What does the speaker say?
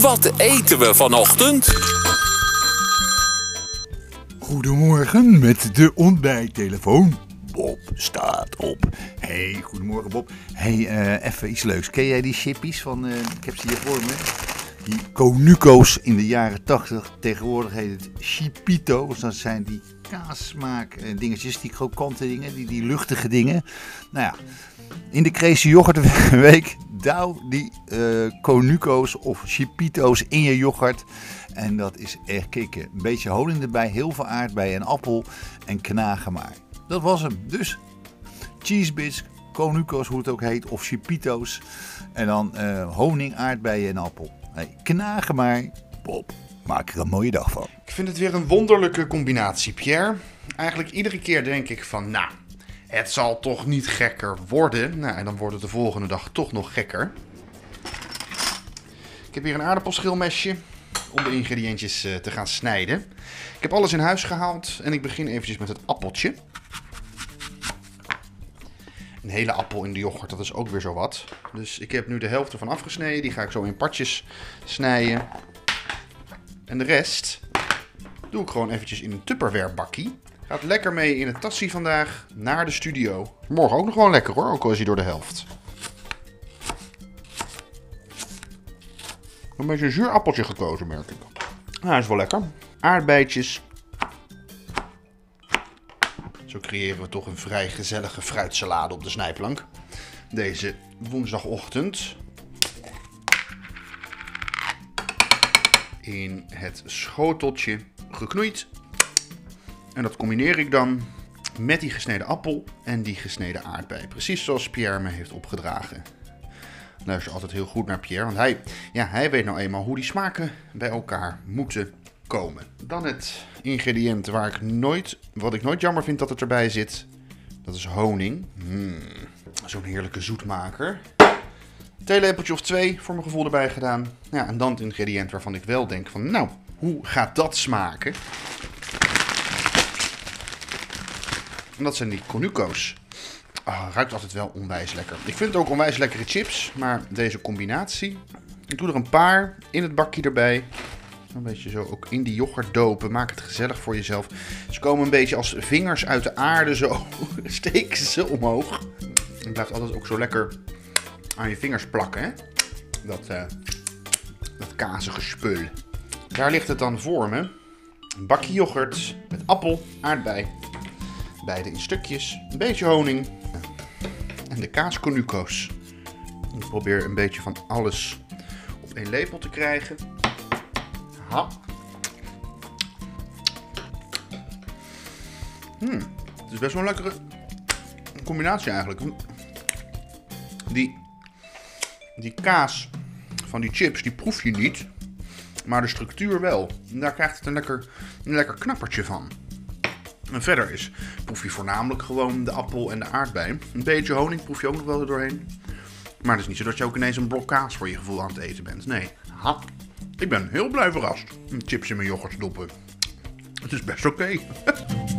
Wat eten we vanochtend? Goedemorgen met de ontbijttelefoon. Bob staat op. Hey, goedemorgen Bob. Hey, eh, even iets leuks. Ken jij die chippies van, eh, ik heb ze hier voor me. Die Conuco's in de jaren 80. Tegenwoordig heet het Chipito's. Dat zijn die kaassmaak eh, dingetjes, die krokante dingen, die, die luchtige dingen. Nou ja, in de Crazy Yoghurt Week douw die eh Conuco's of Chipito's in je yoghurt. En dat is echt kicken. Een beetje honing erbij, heel veel aardbeien en appel en knagen maar. Dat was hem. Dus cheesebits, Conuco's hoe het ook heet, of Chipito's. En dan eh, honing, aardbeien en appel. Hey, knagen maar. Bob, maak er een mooie dag van. Ik vind het weer een wonderlijke combinatie, Pierre. Eigenlijk iedere keer denk ik van, nou, het zal toch niet gekker worden. Nou, en dan wordt het de volgende dag toch nog gekker. Ik heb hier een aardappelschilmesje om de ingrediëntjes eh, te gaan snijden. Ik heb alles in huis gehaald en ik begin eventjes met het appeltje. Een hele appel in de yoghurt, dat is ook weer zo wat. Dus ik heb nu de helft ervan afgesneden. Die ga ik zo in partjes snijden. En de rest doe ik gewoon eventjes in een Tupperware bakkie. Gaat lekker mee in het tassie vandaag naar de studio. Morgen ook nog gewoon lekker hoor, ook al is hij door de helft. Een beetje een zuur appeltje gekozen, merk ik. Nou, hij is wel lekker. Aardbeidjes. Zo creëren we toch een vrij gezellige fruitsalade op de snijplank. Deze woensdagochtend. In het schoteltje geknoeid. En dat combineer ik dan met die gesneden appel en die gesneden aardbei. Precies zoals Pierre me heeft opgedragen. Luister altijd heel goed naar Pierre, want hij, ja, hij weet nou eenmaal hoe die smaken bij elkaar moeten komen. Dan het ingrediënt waar ik nooit, wat ik nooit jammer vind dat het erbij zit. Dat is honing. Hmm, Zo'n heerlijke zoetmaker. Theelepeltje of twee voor mijn gevoel erbij gedaan. Ja, en dan het ingrediënt waarvan ik wel denk van, nou, hoe gaat dat smaken? En dat zijn die Conuco's. Ah, ruikt altijd wel onwijs lekker. Ik vind het ook onwijs lekkere chips, maar deze combinatie. Ik doe er een paar in het bakje erbij. Een beetje zo ook in die yoghurt dopen. Maak het gezellig voor jezelf. Ze komen een beetje als vingers uit de aarde zo. Steken ze omhoog. Het blijft altijd ook zo lekker aan je vingers plakken. Hè? Dat, eh dat kazige spul. Daar ligt het dan voor me. Een bakje yoghurt met appel, aardbei. Beide in stukjes. Een beetje honing. En de kaaskonuco's. Ik probeer een beetje van alles op één lepel te krijgen. Ha. Hmm, het is best wel een lekkere combinatie eigenlijk. Die, die kaas van die chips, die proef je niet. Maar de structuur wel. En daar krijgt het een lekker, een lekker knappertje van. En verder is, proef je voornamelijk gewoon de appel en de aardbei. Een beetje honing proef je ook nog wel er doorheen. Maar het is niet zo dat je ook ineens een blok kaas voor je gevoel aan het eten bent. Nee. Ha. Ik ben heel blij verrast. Chips in mijn yoghurt stoppen. Het is best oké.